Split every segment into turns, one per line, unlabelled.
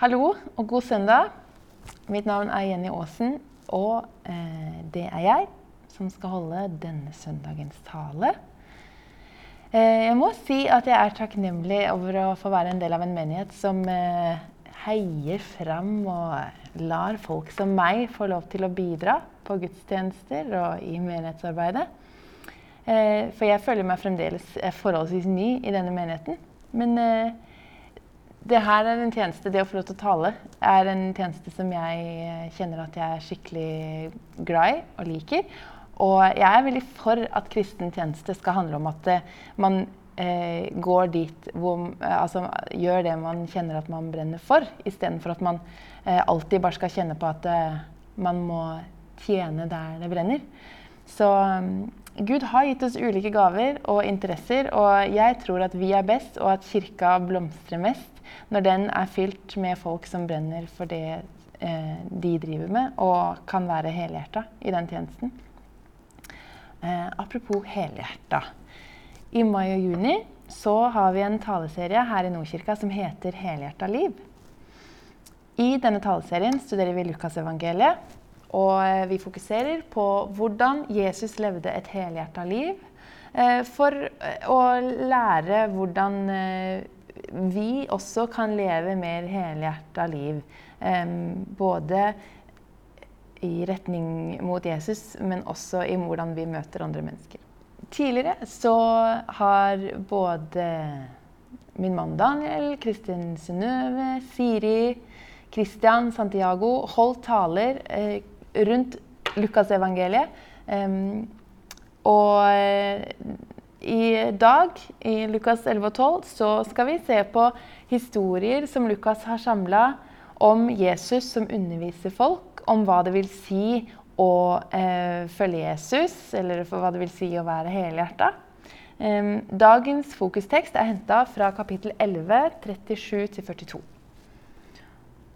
Hallo og god søndag. Mitt navn er Jenny Aasen, og eh, det er jeg som skal holde denne søndagens tale. Eh, jeg må si at jeg er takknemlig over å få være en del av en menighet som eh, heier fram og lar folk som meg få lov til å bidra på gudstjenester og i menighetsarbeidet. Eh, for jeg føler meg fremdeles eh, forholdsvis ny i denne menigheten. Men eh, det her er en tjeneste, det å få lov til å tale, er en tjeneste som jeg eh, kjenner at jeg er skikkelig glad i og liker. Og jeg er veldig for at kristen tjeneste skal handle om at eh, man eh, går dit hvor eh, Altså gjør det man kjenner at man brenner for, istedenfor at man eh, alltid bare skal kjenne på at eh, man må tjene der det brenner. Så um, Gud har gitt oss ulike gaver og interesser, og jeg tror at vi er best, og at kirka blomstrer mest når den er fylt med folk som brenner for det eh, de driver med, og kan være helhjerta i den tjenesten. Eh, apropos helhjerta. I mai og juni så har vi en taleserie her i Nordkirka som heter Helhjerta liv. I denne taleserien studerer vi Lukasevangeliet. Og eh, vi fokuserer på hvordan Jesus levde et helhjerta liv. Eh, for eh, å lære hvordan vi også kan leve mer helhjerta liv. Både i retning mot Jesus, men også i hvordan vi møter andre mennesker. Tidligere så har både min mann Daniel, Kristin Synnøve, Siri, Christian Santiago holdt taler rundt Lukasevangeliet. Um, og eh, i dag, i Lukas 11 og 12, så skal vi se på historier som Lukas har samla om Jesus som underviser folk, om hva det vil si å eh, følge Jesus, eller hva det vil si å være helhjerta. Eh, dagens fokustekst er henta fra kapittel 11, 37-42.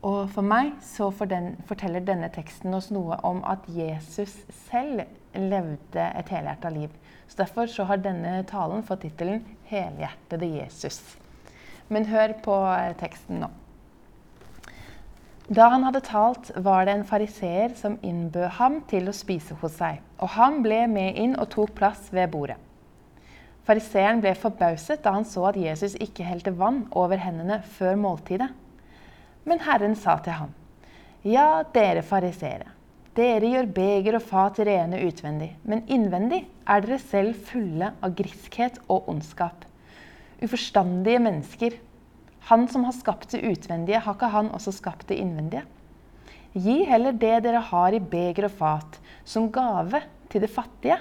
Og for meg så forteller denne teksten oss noe om at Jesus selv levde et helhjerta liv. Så Derfor så har denne talen fått tittelen 'Helhjertede Jesus'. Men hør på eh, teksten nå. Da han hadde talt, var det en fariseer som innbød ham til å spise hos seg. Og han ble med inn og tok plass ved bordet. Fariseeren ble forbauset da han så at Jesus ikke helte vann over hendene før måltidet. Men Herren sa til ham, Ja, dere fariseere, dere gjør beger og fat rene utvendig, men innvendig er dere selv fulle av griskhet og ondskap. Uforstandige mennesker. Han som har skapt det utvendige, har ikke han også skapt det innvendige? Gi heller det dere har i beger og fat, som gave til det fattige.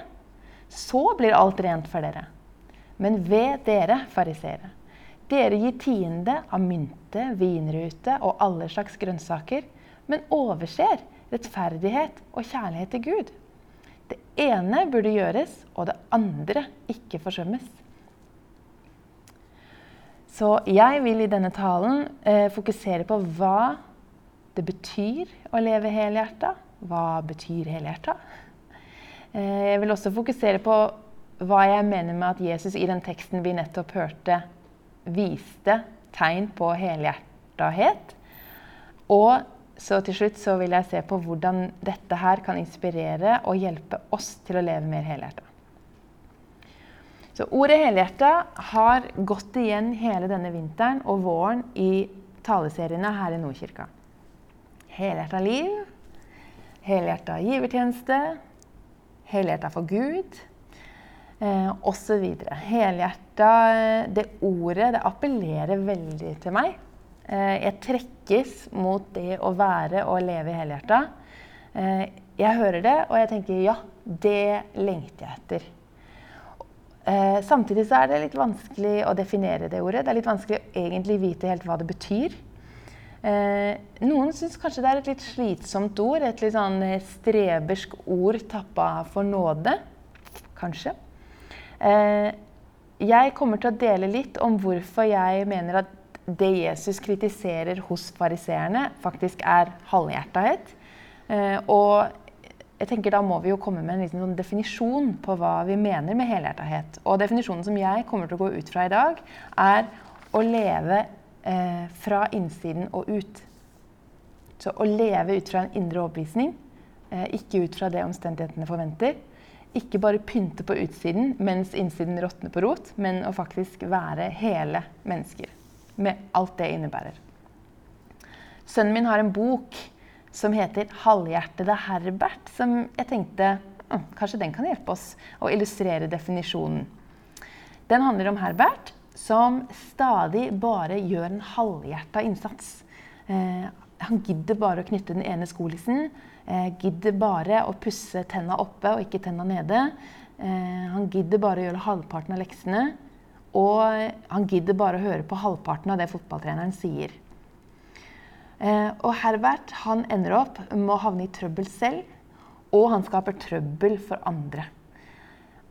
Så blir alt rent for dere. Men ved dere, fariseere, dere gir tiende av mynte, vinrute og alle slags grønnsaker, men overser rettferdighet og kjærlighet til Gud. Det ene burde gjøres, og det andre ikke forsømmes. Så jeg vil i denne talen eh, fokusere på hva det betyr å leve helhjerta. Hva betyr helhjerta? Eh, jeg vil også fokusere på hva jeg mener med at Jesus i den teksten vi nettopp hørte, viste tegn på helhjertahet. Og så til slutt så vil jeg se på hvordan dette her kan inspirere og hjelpe oss til å leve mer helhjerta. Så ordet helhjerta har gått igjen hele denne vinteren og våren i taleseriene her i Nordkirka. Helhjerta liv, helhjerta givertjeneste, helhjerta for Gud eh, osv. Helhjerta, det ordet, det appellerer veldig til meg. Eh, jeg trekkes mot det å være og leve helhjerta. Eh, jeg hører det, og jeg tenker ja, det lengter jeg etter. Eh, samtidig så er det litt vanskelig å definere det ordet. Det er litt vanskelig å egentlig vite helt hva det betyr. Noen syns kanskje det er et litt slitsomt ord. Et litt sånn strebersk ord tappa for nåde. Kanskje. Jeg kommer til å dele litt om hvorfor jeg mener at det Jesus kritiserer hos fariseerne, faktisk er halvhjertahet. Eh, og jeg tenker Da må vi jo komme med en liten sånn definisjon på hva vi mener med helhjertahet. Og definisjonen som jeg kommer til å gå ut fra i dag, er å leve eh, fra innsiden og ut. Så å leve ut fra en indre overbevisning, eh, ikke ut fra det omstendighetene forventer. Ikke bare pynte på utsiden mens innsiden råtner på rot, men å faktisk være hele mennesker. Med alt det innebærer. Sønnen min har en bok som heter 'Halvhjertede Herbert', som jeg tenkte kanskje den kan hjelpe oss å illustrere definisjonen. Den handler om Herbert som stadig bare gjør en halvhjerta innsats. Eh, han gidder bare å knytte den ene skolissen. Eh, gidder bare å pusse tenna oppe og ikke tenna nede. Eh, han gidder bare å gjøre halvparten av leksene. Og han gidder bare å høre på halvparten av det fotballtreneren sier. Eh, og Herbert han ender opp med å havne i trøbbel selv, og han skaper trøbbel for andre.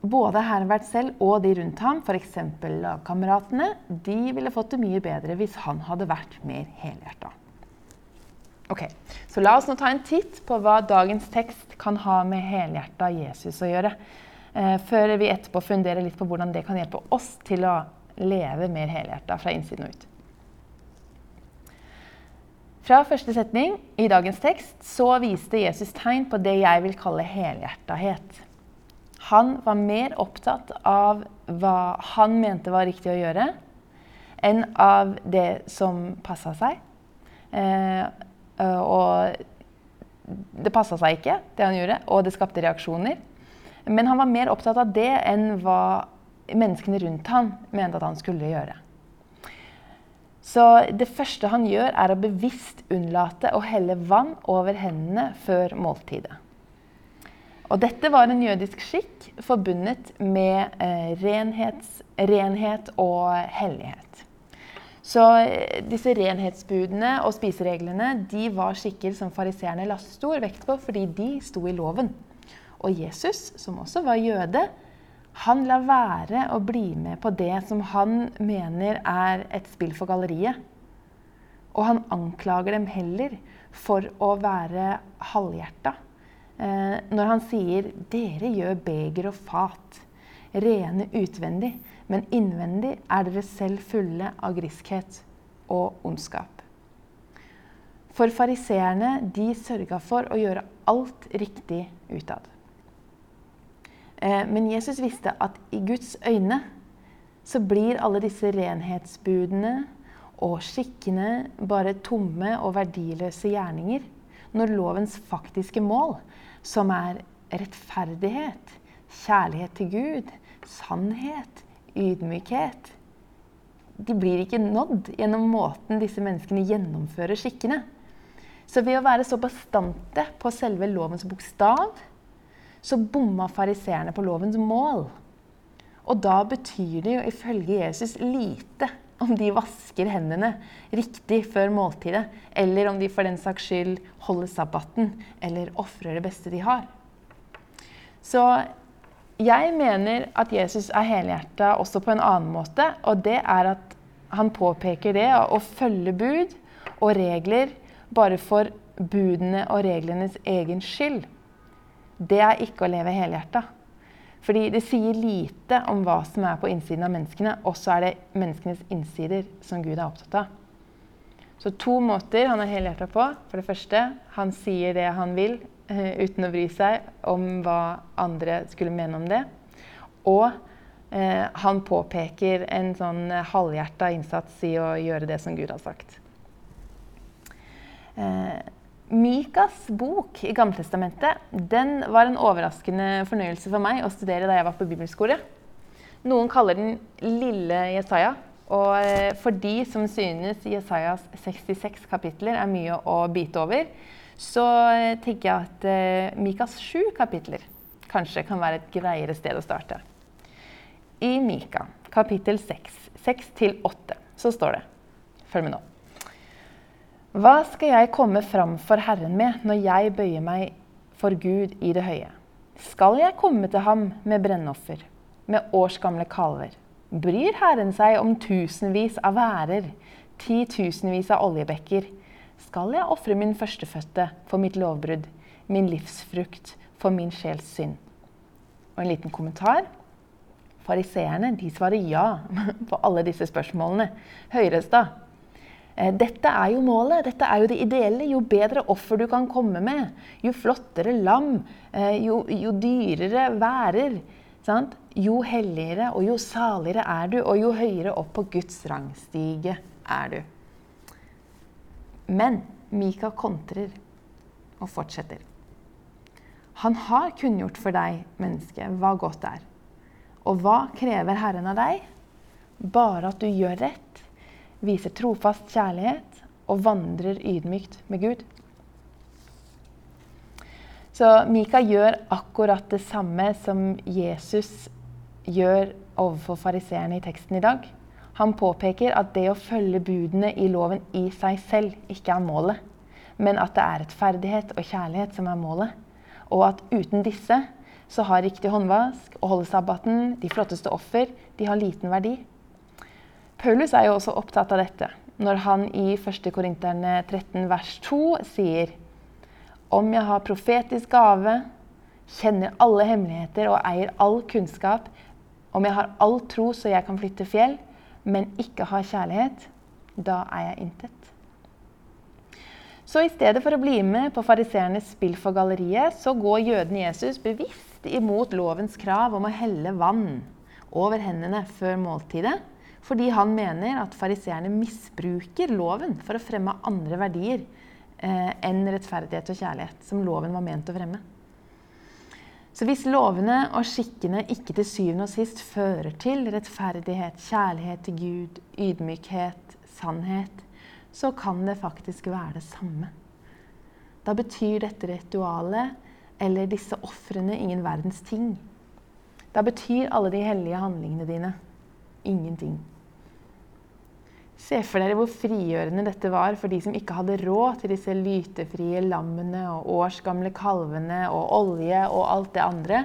Både Herbert selv og de rundt ham, f.eks. lagkameratene, de ville fått det mye bedre hvis han hadde vært mer helhjerta. Ok, Så la oss nå ta en titt på hva dagens tekst kan ha med helhjerta Jesus å gjøre. Eh, før vi etterpå funderer litt på hvordan det kan hjelpe oss til å leve mer helhjerta fra innsiden og ut. Fra første setning i dagens tekst så viste Jesus tegn på det jeg vil kalle helhjertahet. Han var mer opptatt av hva han mente var riktig å gjøre, enn av det som passa seg. Eh, og det passa seg ikke, det han gjorde, og det skapte reaksjoner. Men han var mer opptatt av det enn hva menneskene rundt han mente at han skulle gjøre. Så det første han gjør, er å bevisst unnlate å helle vann over hendene før måltidet. Og dette var en jødisk skikk forbundet med eh, renhets, renhet og hellighet. Så eh, disse renhetsbudene og spisereglene de var skikker som fariseerne la stor vekt på fordi de sto i loven. Og Jesus, som også var jøde, han lar være å bli med på det som han mener er et spill for galleriet. Og han anklager dem heller for å være halvhjerta. Eh, når han sier 'dere gjør beger og fat', rene utvendig, men innvendig er dere selv fulle av griskhet og ondskap. For fariseerne de sørga for å gjøre alt riktig utad. Eh, men Jesus visste at i Guds øyne så blir alle disse renhetsbudene og skikkene bare tomme og verdiløse gjerninger når lovens faktiske mål, som er rettferdighet, kjærlighet til Gud, sannhet, ydmykhet De blir ikke nådd gjennom måten disse menneskene gjennomfører skikkene. Så ved å være så bastante på selve lovens bokstav så bomma fariseerne på lovens mål. Og da betyr det jo ifølge Jesus lite om de vasker hendene riktig før måltidet, eller om de for den saks skyld holder sabbaten eller ofrer det beste de har. Så jeg mener at Jesus er helhjerta også på en annen måte, og det er at han påpeker det å følge bud og regler bare for budene og reglenes egen skyld det er ikke å leve helhjerta. Fordi det sier lite om hva som er på innsiden av menneskene, og så er det menneskenes innsider som Gud er opptatt av. Så to måter han er helhjerta på. For det første, han sier det han vil uh, uten å bry seg om hva andre skulle mene om det. Og eh, han påpeker en sånn halvhjerta innsats i å gjøre det som Gud har sagt. Uh, Mikas bok i Gammeltestamentet den var en overraskende fornøyelse for meg å studere da jeg var på bibelskole. Noen kaller den Lille Jesaja. Og eh, for de som synes Jesajas 66 kapitler er mye å bite over, så eh, tenker jeg at eh, Mikas 7 kapitler kanskje kan være et greiere sted å starte. I Mika kapittel 6, 6-8, så står det Følg med nå. Hva skal jeg komme fram for Herren med når jeg bøyer meg for Gud i det høye? Skal jeg komme til ham med brennoffer, med årsgamle kalver? Bryr Herren seg om tusenvis av værer, titusenvis av oljebekker? Skal jeg ofre min førstefødte for mitt lovbrudd, min livsfrukt for min sjels synd? Og en liten kommentar. Fariseerne svarer ja på alle disse spørsmålene. Høyres da. Eh, dette er jo målet, dette er jo det ideelle. Jo bedre offer du kan komme med, jo flottere lam, eh, jo, jo dyrere værer, sant? jo helligere og jo saligere er du, og jo høyere opp på Guds rangstige er du. Men Mika kontrer og fortsetter. Han har kunngjort for deg, menneske, hva godt er. Og hva krever Herren av deg? Bare at du gjør rett, viser trofast kjærlighet og vandrer ydmykt med Gud. Så Mika gjør akkurat det samme som Jesus gjør overfor fariseerne i teksten i dag. Han påpeker at det å følge budene i loven i seg selv ikke er målet, men at det er rettferdighet og kjærlighet som er målet og at uten disse så har riktig håndvask, å holde sabbaten, de flotteste offer, de har liten verdi. Paulus er jo også opptatt av dette når han i 1. Korinterne 13 vers 2 sier om jeg har profetisk gave, kjenner alle hemmeligheter og eier all kunnskap, om jeg har all tro så jeg kan flytte fjell, men ikke har kjærlighet, da er jeg intet. Så i stedet for å bli med på fariseernes spill for galleriet, så går jøden Jesus bevisst imot lovens krav om å helle vann over hendene før måltidet, fordi han mener at fariseerne misbruker loven for å fremme andre verdier eh, enn rettferdighet og kjærlighet, som loven var ment å fremme. Så hvis lovene og skikkene ikke til syvende og sist fører til rettferdighet, kjærlighet til Gud, ydmykhet, sannhet, så kan det faktisk være det samme. Da betyr dette ritualet eller disse ofrene ingen verdens ting. Da betyr alle de hellige handlingene dine ingenting. Se for dere hvor frigjørende dette var for de som ikke hadde råd til disse lytefrie lammene og årsgamle kalvene og olje og alt det andre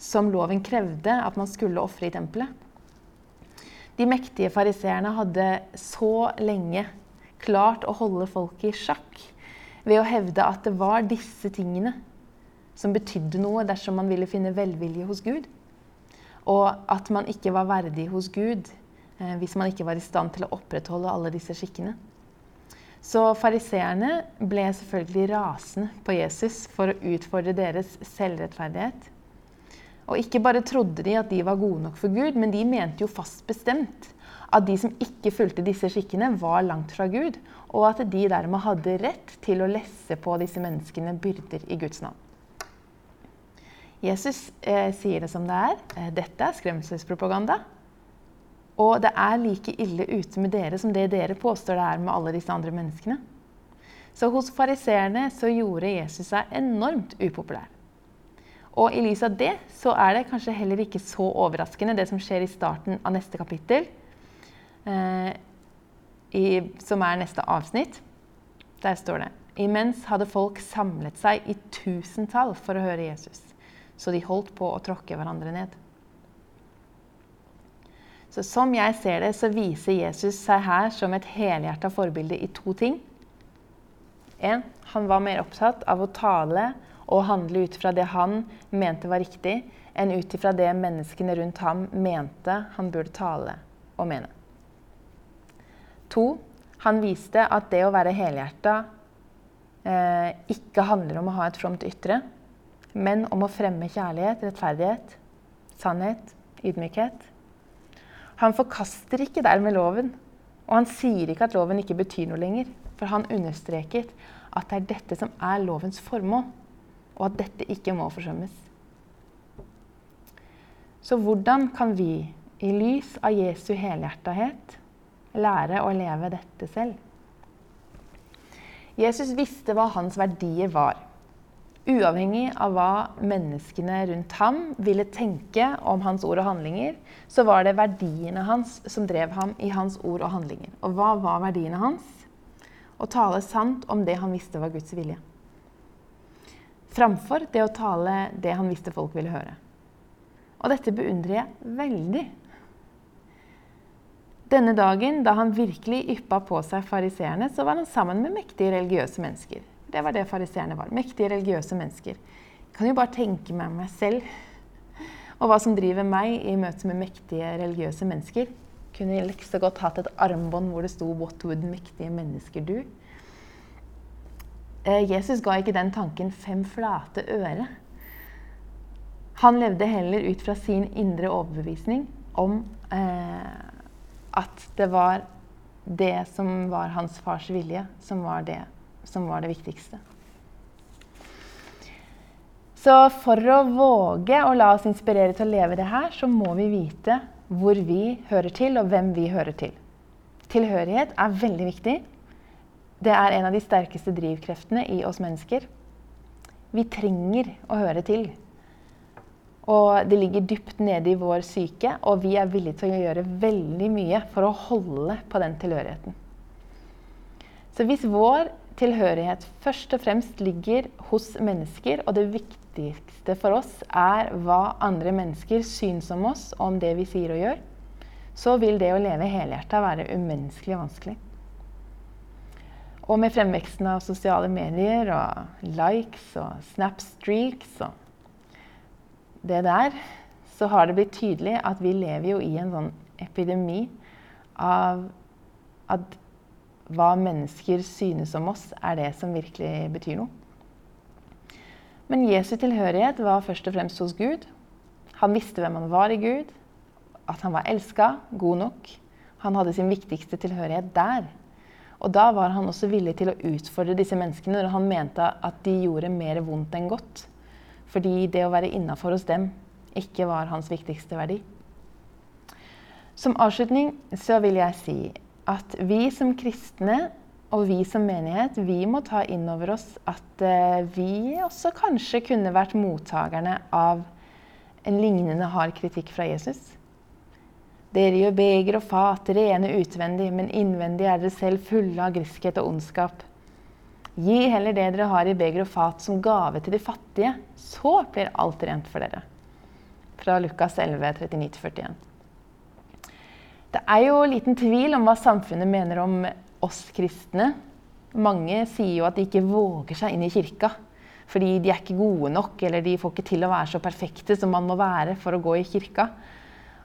som loven krevde at man skulle ofre i tempelet. De mektige fariseerne hadde så lenge klart å holde folk i sjakk ved å hevde at det var disse tingene som betydde noe dersom man ville finne velvilje hos Gud. Og at man ikke var verdig hos Gud hvis man ikke var i stand til å opprettholde alle disse skikkene. Så fariseerne ble selvfølgelig rasende på Jesus for å utfordre deres selvrettferdighet. Og ikke bare trodde de at de var gode nok for Gud, men de mente jo fast bestemt at de som ikke fulgte disse skikkene, var langt fra Gud, og at de dermed hadde rett til å lesse på disse menneskene byrder i Guds navn. Jesus eh, sier det som det er. Eh, dette er skremselspropaganda. Og det er like ille ute med dere som det dere påstår det er med alle disse andre menneskene. Så hos fariseerne så gjorde Jesus seg enormt upopulær. Og i lys av det så er det kanskje heller ikke så overraskende det som skjer i starten av neste kapittel, eh, i, som er neste avsnitt. Der står det Imens hadde folk samlet seg i tusentall for å høre Jesus, så de holdt på å tråkke hverandre ned. Så Som jeg ser det, så viser Jesus seg her som et helhjerta forbilde i to ting. En, han var mer opptatt av å tale og handle ut fra det han mente var riktig, enn ut ifra det menneskene rundt ham mente han burde tale og mene. To, han viste at det å være helhjerta eh, ikke handler om å ha et fromt ytre, men om å fremme kjærlighet, rettferdighet, sannhet, ydmykhet. Han forkaster ikke dermed loven, og han sier ikke at loven ikke betyr noe lenger. For han understreket at det er dette som er lovens formål, og at dette ikke må forsømmes. Så hvordan kan vi, i lys av Jesu helhjertahet, lære å leve dette selv. Jesus visste hva hans verdier var. Uavhengig av hva menneskene rundt ham ville tenke om hans ord og handlinger, så var det verdiene hans som drev ham i hans ord og handlinger. Og hva var verdiene hans? Å tale sant om det han visste var Guds vilje. Framfor det å tale det han visste folk ville høre. Og dette beundrer jeg veldig denne dagen, da han virkelig yppa på seg fariseerne, så var han sammen med mektige religiøse mennesker. Det var det fariseerne var. Mektige religiøse mennesker. Jeg kan jo bare tenke meg meg selv og hva som driver meg i møte med mektige religiøse mennesker. Kunne like så godt hatt et armbånd hvor det sto 'What would mektige mennesker do'? Eh, Jesus ga ikke den tanken fem flate øre. Han levde heller ut fra sin indre overbevisning om eh, at det var det som var hans fars vilje, som var det som var det viktigste. Så for å våge å la oss inspirere til å leve det her, så må vi vite hvor vi hører til, og hvem vi hører til. Tilhørighet er veldig viktig. Det er en av de sterkeste drivkreftene i oss mennesker. Vi trenger å høre til. Og det ligger dypt nede i vår syke, og vi er villige til å gjøre veldig mye for å holde på den tilhørigheten. Så hvis vår tilhørighet først og fremst ligger hos mennesker, og det viktigste for oss er hva andre mennesker syns om oss og om det vi sier og gjør, så vil det å leve helhjerta være umenneskelig vanskelig. Og med fremveksten av sosiale medier og likes og snapstreaks og det der, så har det blitt tydelig at vi lever jo i en sånn epidemi av at hva mennesker synes om oss, er det som virkelig betyr noe. Men Jesu tilhørighet var først og fremst hos Gud. Han visste hvem han var i Gud, at han var elska, god nok. Han hadde sin viktigste tilhørighet der. Og da var han også villig til å utfordre disse menneskene når han mente at de gjorde mer vondt enn godt. Fordi det å være innafor hos dem ikke var hans viktigste verdi. Som avslutning så vil jeg si at vi som kristne og vi som menighet, vi må ta inn over oss at eh, vi også kanskje kunne vært mottakerne av en lignende hard kritikk fra Jesus. Dere gjør beger og fat rene utvendig, men innvendig er dere selv fulle av griskhet og ondskap. Gi heller det dere har i beger og fat som gave til de fattige, så blir alt rent for dere. Fra Lukas 11, 39-41. Det er jo liten tvil om hva samfunnet mener om oss kristne. Mange sier jo at de ikke våger seg inn i kirka fordi de er ikke gode nok, eller de får ikke til å være så perfekte som man må være for å gå i kirka.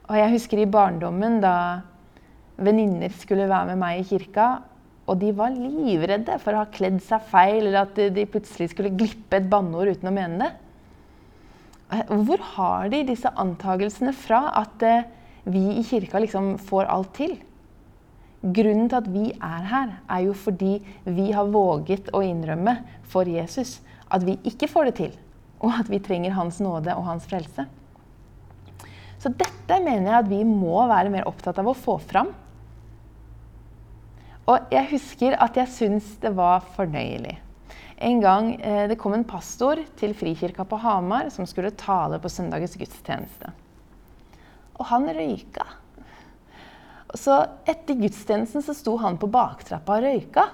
Og jeg husker i barndommen da venninner skulle være med meg i kirka, og de var livredde for å ha kledd seg feil, eller at de plutselig skulle glippe et banneord uten å mene det. Hvor har de disse antagelsene fra at eh, vi i kirka liksom får alt til. Grunnen til at vi er her, er jo fordi vi har våget å innrømme for Jesus at vi ikke får det til, og at vi trenger Hans nåde og Hans frelse. Så dette mener jeg at vi må være mer opptatt av å få fram. Og jeg husker at jeg syns det var fornøyelig. En gang eh, det kom en pastor til Frikirka på Hamar som skulle tale på søndagens gudstjeneste. Og han røyka. Så etter gudstjenesten så sto han på baktrappa og røyka.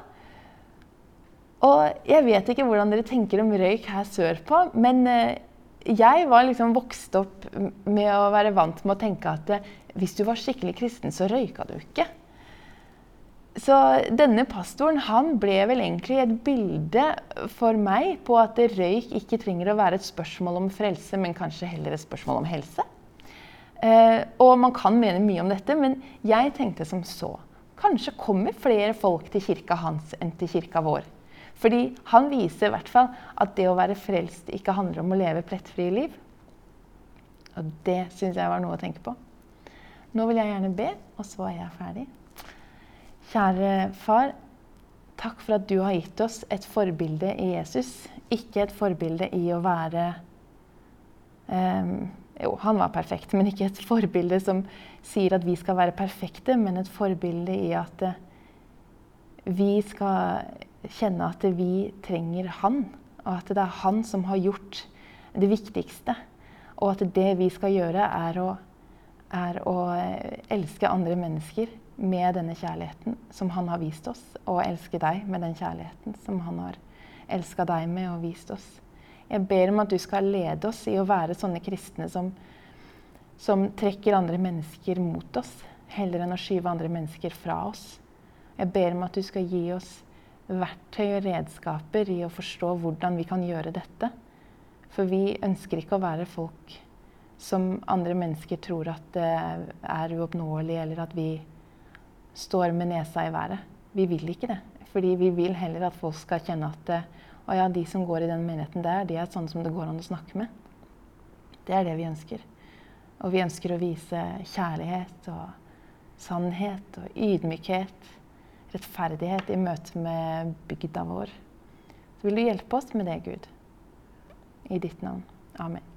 Og jeg vet ikke hvordan dere tenker om røyk her sørpå, men eh, jeg var liksom vokst opp med å være vant med å tenke at eh, hvis du var skikkelig kristen, så røyka du ikke. Så denne pastoren han ble vel egentlig et bilde for meg på at røyk ikke trenger å være et spørsmål om frelse, men kanskje heller et spørsmål om helse. Eh, og man kan mene mye om dette, men jeg tenkte som så. Kanskje kommer flere folk til kirka hans enn til kirka vår. Fordi han viser i hvert fall at det å være frelst ikke handler om å leve plettfrie liv. Og det syns jeg var noe å tenke på. Nå vil jeg gjerne be, og så er jeg ferdig. Kjære far. Takk for at du har gitt oss et forbilde i Jesus. Ikke et forbilde i å være um, jo, han var perfekt, men ikke et forbilde som sier at vi skal være perfekte, men et forbilde i at eh, vi skal kjenne at vi trenger han, og at det er han som har gjort det viktigste. Og at det vi skal gjøre, er å, er å eh, elske andre mennesker med denne kjærligheten som han har vist oss, og elske deg med den kjærligheten som han har elska deg med og vist oss. Jeg ber om at du skal lede oss i å være sånne kristne som, som trekker andre mennesker mot oss, heller enn å skyve andre mennesker fra oss. Jeg ber om at du skal gi oss verktøy og redskaper i å forstå hvordan vi kan gjøre dette. For vi ønsker ikke å være folk som andre mennesker tror at det er uoppnåelig, eller at vi står med nesa i været. Vi vil ikke det. Fordi vi vil heller at folk skal kjenne at å ja, de som går i den menigheten der, de er sånne som det går an å snakke med. Det er det vi ønsker. Og vi ønsker å vise kjærlighet og sannhet og ydmykhet, rettferdighet i møte med bygda vår. Så vil du hjelpe oss med det, Gud. I ditt navn. Amen.